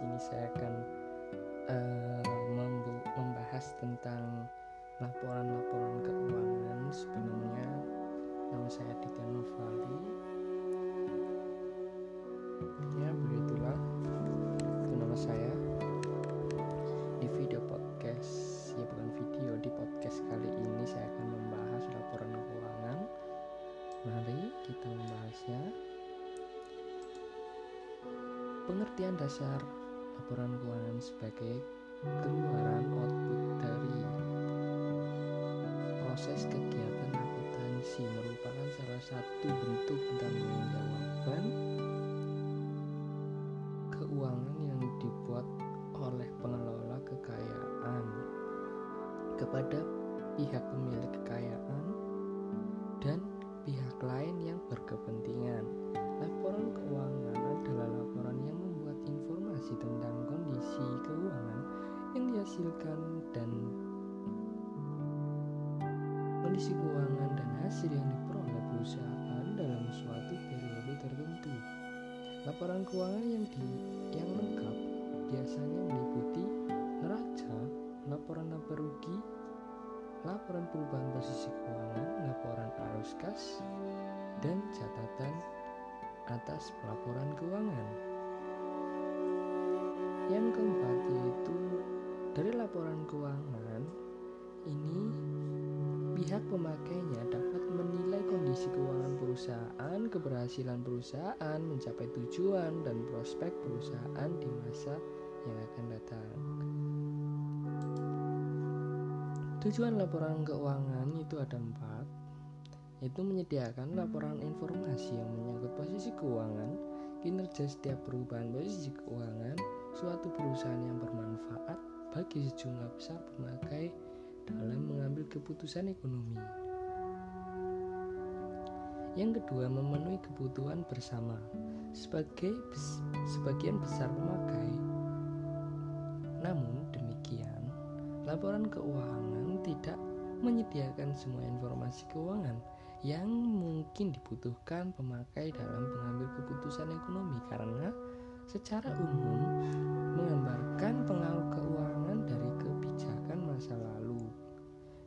ini saya akan uh, membahas tentang laporan-laporan keuangan. Sebelumnya, nama saya Dika Novali. Ya, begitulah. Itu nama saya. Di video podcast, ya bukan video, di podcast kali ini saya akan membahas laporan keuangan. Mari kita membahasnya. Pengertian dasar laporan keuangan sebagai keluaran output dari proses kegiatan akuntansi merupakan salah satu bentuk pertanggungjawaban keuangan yang dibuat oleh pengelola kekayaan kepada pihak pemilik kekayaan dan pihak lain yang berkepentingan. Laporan keuangan informasi tentang kondisi keuangan yang dihasilkan dan kondisi keuangan dan hasil yang diperoleh perusahaan dalam suatu periode tertentu. Laporan keuangan yang di yang lengkap biasanya meliputi neraca, laporan laba rugi, laporan perubahan posisi keuangan, laporan arus kas, dan catatan atas pelaporan keuangan. Yang keempat yaitu dari laporan keuangan ini pihak pemakainya dapat menilai kondisi keuangan perusahaan, keberhasilan perusahaan mencapai tujuan dan prospek perusahaan di masa yang akan datang. Tujuan laporan keuangan itu ada empat, yaitu menyediakan laporan informasi yang menyangkut posisi keuangan, kinerja setiap perubahan posisi keuangan, suatu perusahaan yang bermanfaat bagi sejumlah besar pemakai dalam mengambil keputusan ekonomi. Yang kedua, memenuhi kebutuhan bersama sebagai sebagian besar pemakai. Namun demikian, laporan keuangan tidak menyediakan semua informasi keuangan yang mungkin dibutuhkan pemakai dalam mengambil keputusan ekonomi karena secara umum menggambarkan pengaruh keuangan dari kebijakan masa lalu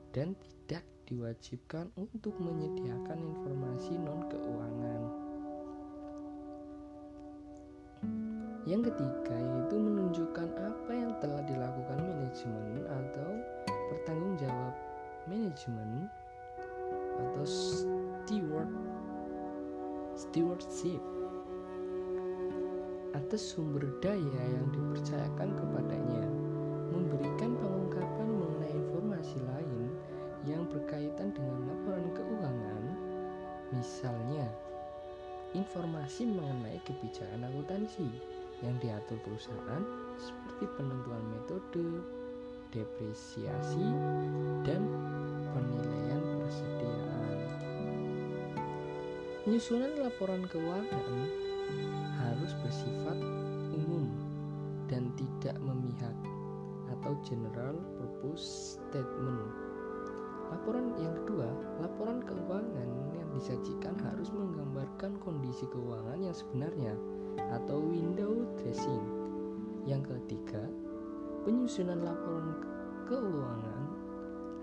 dan tidak diwajibkan untuk menyediakan informasi non keuangan. Yang ketiga yaitu menunjukkan apa yang telah dilakukan manajemen atau bertanggung jawab manajemen atau steward. Stewardship. Atas sumber daya yang dipercayakan kepadanya. Memberikan pengungkapan mengenai informasi lain yang berkaitan dengan laporan keuangan. Misalnya informasi mengenai kebijakan akuntansi yang diatur perusahaan seperti penentuan metode depresiasi dan penilaian Penyusunan laporan keuangan harus bersifat umum dan tidak memihak atau general purpose statement. Laporan yang kedua, laporan keuangan yang disajikan harus menggambarkan kondisi keuangan yang sebenarnya atau window dressing. Yang ketiga, penyusunan laporan keuangan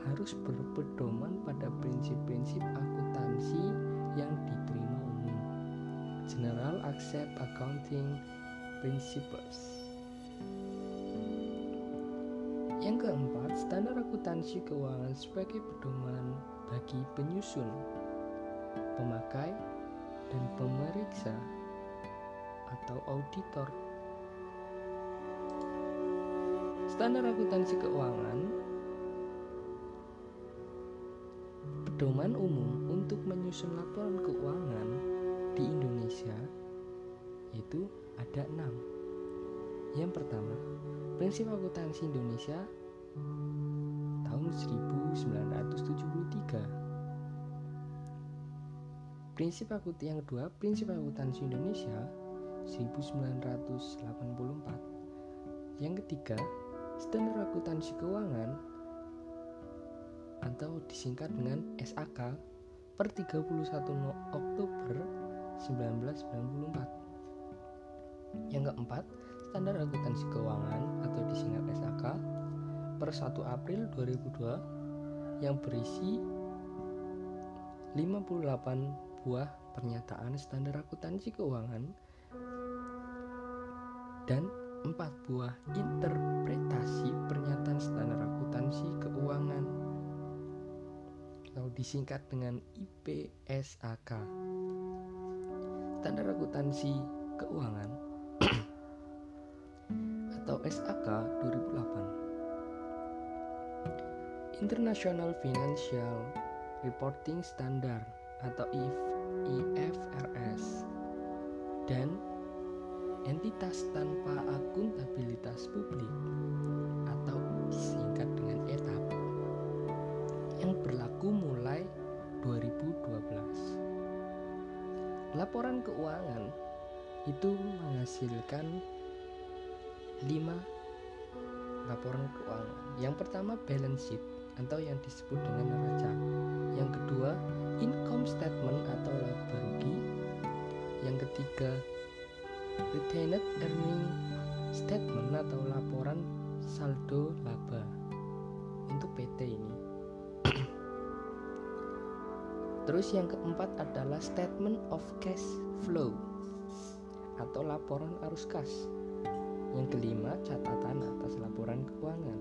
harus berpedoman pada prinsip-prinsip akuntansi yang diterima umum. General Accept Accounting Principles. Yang keempat, standar akuntansi keuangan sebagai pedoman bagi penyusun, pemakai, dan pemeriksa atau auditor. Standar akuntansi keuangan pedoman umum untuk menyusun laporan keuangan di Indonesia yaitu ada enam. Yang pertama, prinsip akuntansi Indonesia tahun 1973. Prinsip akuntansi yang kedua, prinsip akuntansi Indonesia 1984. Yang ketiga, standar akuntansi keuangan atau disingkat dengan SAK per 31 Oktober 1994. Yang keempat, Standar Akuntansi Keuangan atau disingkat SAK per 1 April 2002 yang berisi 58 buah pernyataan standar akuntansi keuangan dan 4 buah interpretasi pernyataan standar akuntansi keuangan atau disingkat dengan IPSAK. Standar akuntansi keuangan atau SAK 2008. International Financial Reporting Standard atau IFRS dan entitas tanpa akuntabilitas publik atau singkat dengan ETAP yang berlaku mulai 2012. Laporan keuangan itu menghasilkan 5 laporan keuangan. Yang pertama balance sheet atau yang disebut dengan neraca. Yang kedua income statement atau laba rugi. Yang ketiga retained earning statement atau laporan saldo laba untuk PT ini. Terus yang keempat adalah statement of cash flow atau laporan arus kas. Yang kelima, catatan atas laporan keuangan.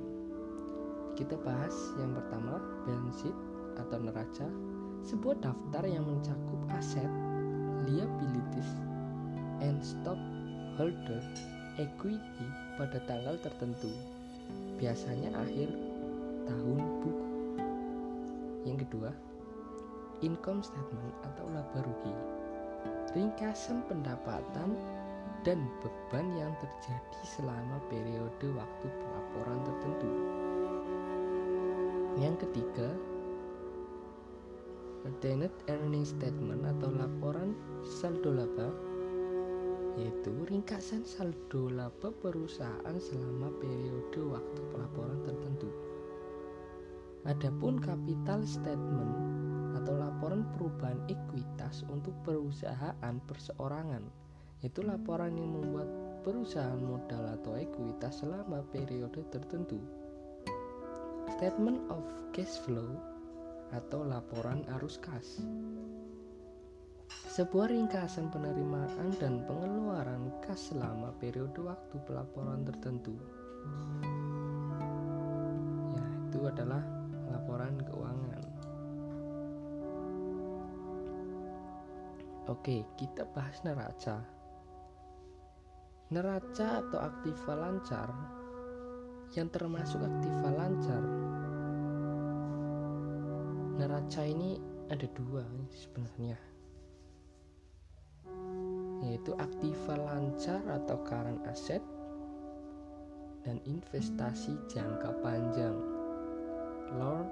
Kita bahas yang pertama, balance sheet atau neraca, sebuah daftar yang mencakup aset, liabilities, and stockholder equity pada tanggal tertentu. Biasanya akhir tahun buku. Yang kedua, income statement atau laba rugi. Ringkasan pendapatan dan beban yang terjadi selama periode waktu pelaporan tertentu. Yang ketiga, retained earning statement atau laporan saldo laba yaitu ringkasan saldo laba perusahaan selama periode waktu pelaporan tertentu. Adapun capital statement atau laporan perubahan ekuitas untuk perusahaan perseorangan itu laporan yang membuat perusahaan modal atau ekuitas selama periode tertentu. Statement of cash flow atau laporan arus kas. Sebuah ringkasan penerimaan dan pengeluaran kas selama periode waktu pelaporan tertentu. Ya, itu adalah laporan keuangan. Oke, kita bahas neraca. Neraca atau aktiva lancar yang termasuk aktiva lancar. Neraca ini ada dua sebenarnya yaitu aktiva lancar atau current asset dan investasi jangka panjang long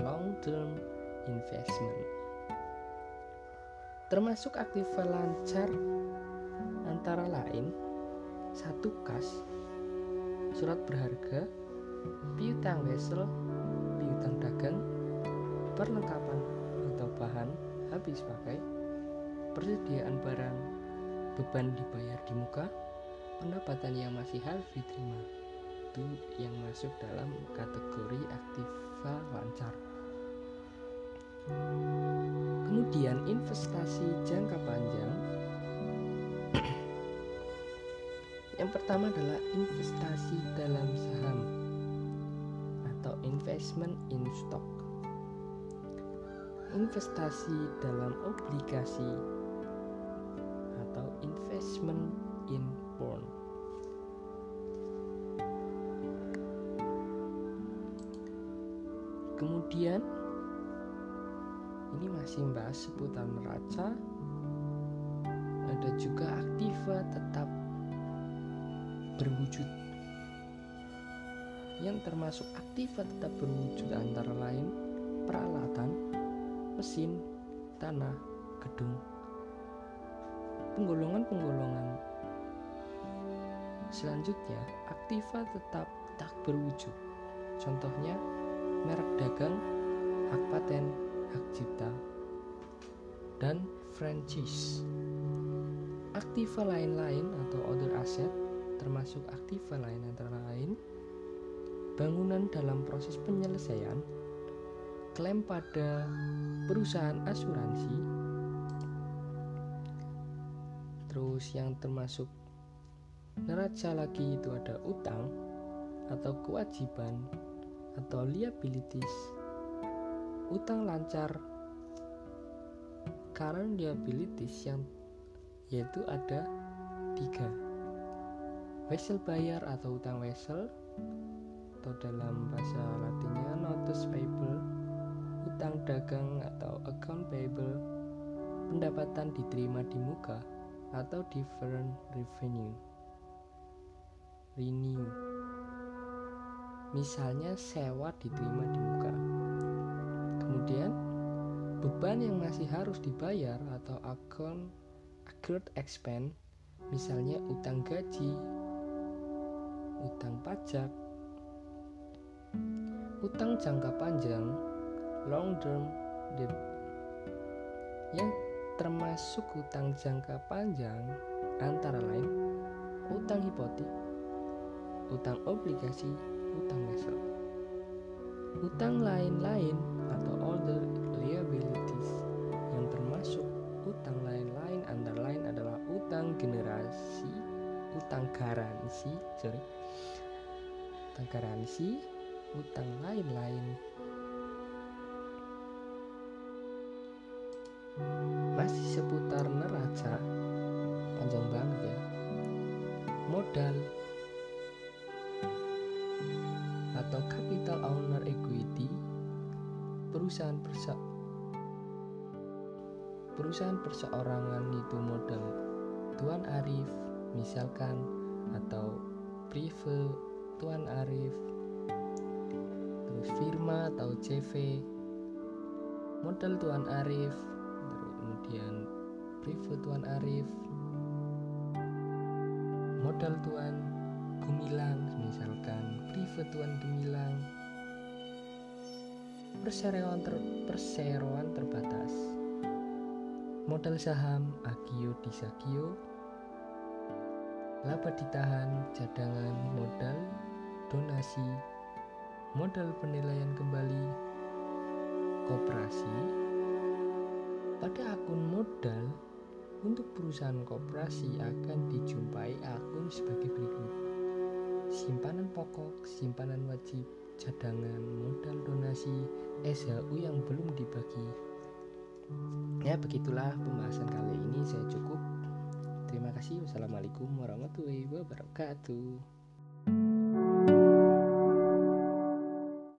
long term investment termasuk aktiva lancar antara lain satu kas, surat berharga, piutang wesel, piutang dagang, perlengkapan atau bahan habis pakai, persediaan barang, beban dibayar di muka, pendapatan yang masih harus diterima. Itu yang masuk dalam kategori aktiva lancar. Kemudian investasi jangka panjang Yang pertama adalah investasi dalam saham atau investment in stock. Investasi dalam obligasi atau investment in bond. Kemudian ini masih membahas seputar neraca. Ada juga aktiva tetap berwujud yang termasuk aktiva tetap berwujud antara lain peralatan, mesin, tanah, gedung, penggolongan-penggolongan. Selanjutnya, aktiva tetap tak berwujud. Contohnya, merek dagang, hak paten, hak cipta, dan franchise. Aktiva lain-lain atau other asset termasuk aktiva lain antara lain bangunan dalam proses penyelesaian, klaim pada perusahaan asuransi, terus yang termasuk neraca lagi itu ada utang atau kewajiban atau liabilities, utang lancar, current liabilities yang yaitu ada tiga. Wesel bayar atau utang wesel atau dalam bahasa latinnya notus payable utang dagang atau account payable pendapatan diterima di muka atau different revenue. Renew. Misalnya sewa diterima di muka kemudian beban yang masih harus dibayar atau account accrued expense misalnya utang gaji utang pajak Utang jangka panjang long term debt yang termasuk utang jangka panjang antara lain utang hipotek, utang obligasi, utang wesel. Utang lain-lain other liabilities yang termasuk utang lain-lain antara lain adalah utang generasi, utang garansi, sorry, utang garansi, utang lain-lain. Masih seputar neraca, panjang banget ya. Modal atau capital owner equity perusahaan persa perusahaan perseorangan itu modal Tuan Arif misalkan atau Prive Tuan Arif firma atau CV modal Tuan Arif kemudian privat Tuan Arif modal Tuan Gemilang misalkan privat Tuan Gemilang perseroan ter, perseroan terbatas. Modal saham Agio Disagio laba ditahan cadangan modal donasi. Modal penilaian kembali koperasi. Pada akun modal untuk perusahaan koperasi akan dijumpai akun sebagai berikut. Simpanan pokok, simpanan wajib, cadangan, modal donasi, SHU yang belum dibagi. Ya begitulah pembahasan kali ini saya cukup. Terima kasih. Wassalamualaikum warahmatullahi wabarakatuh.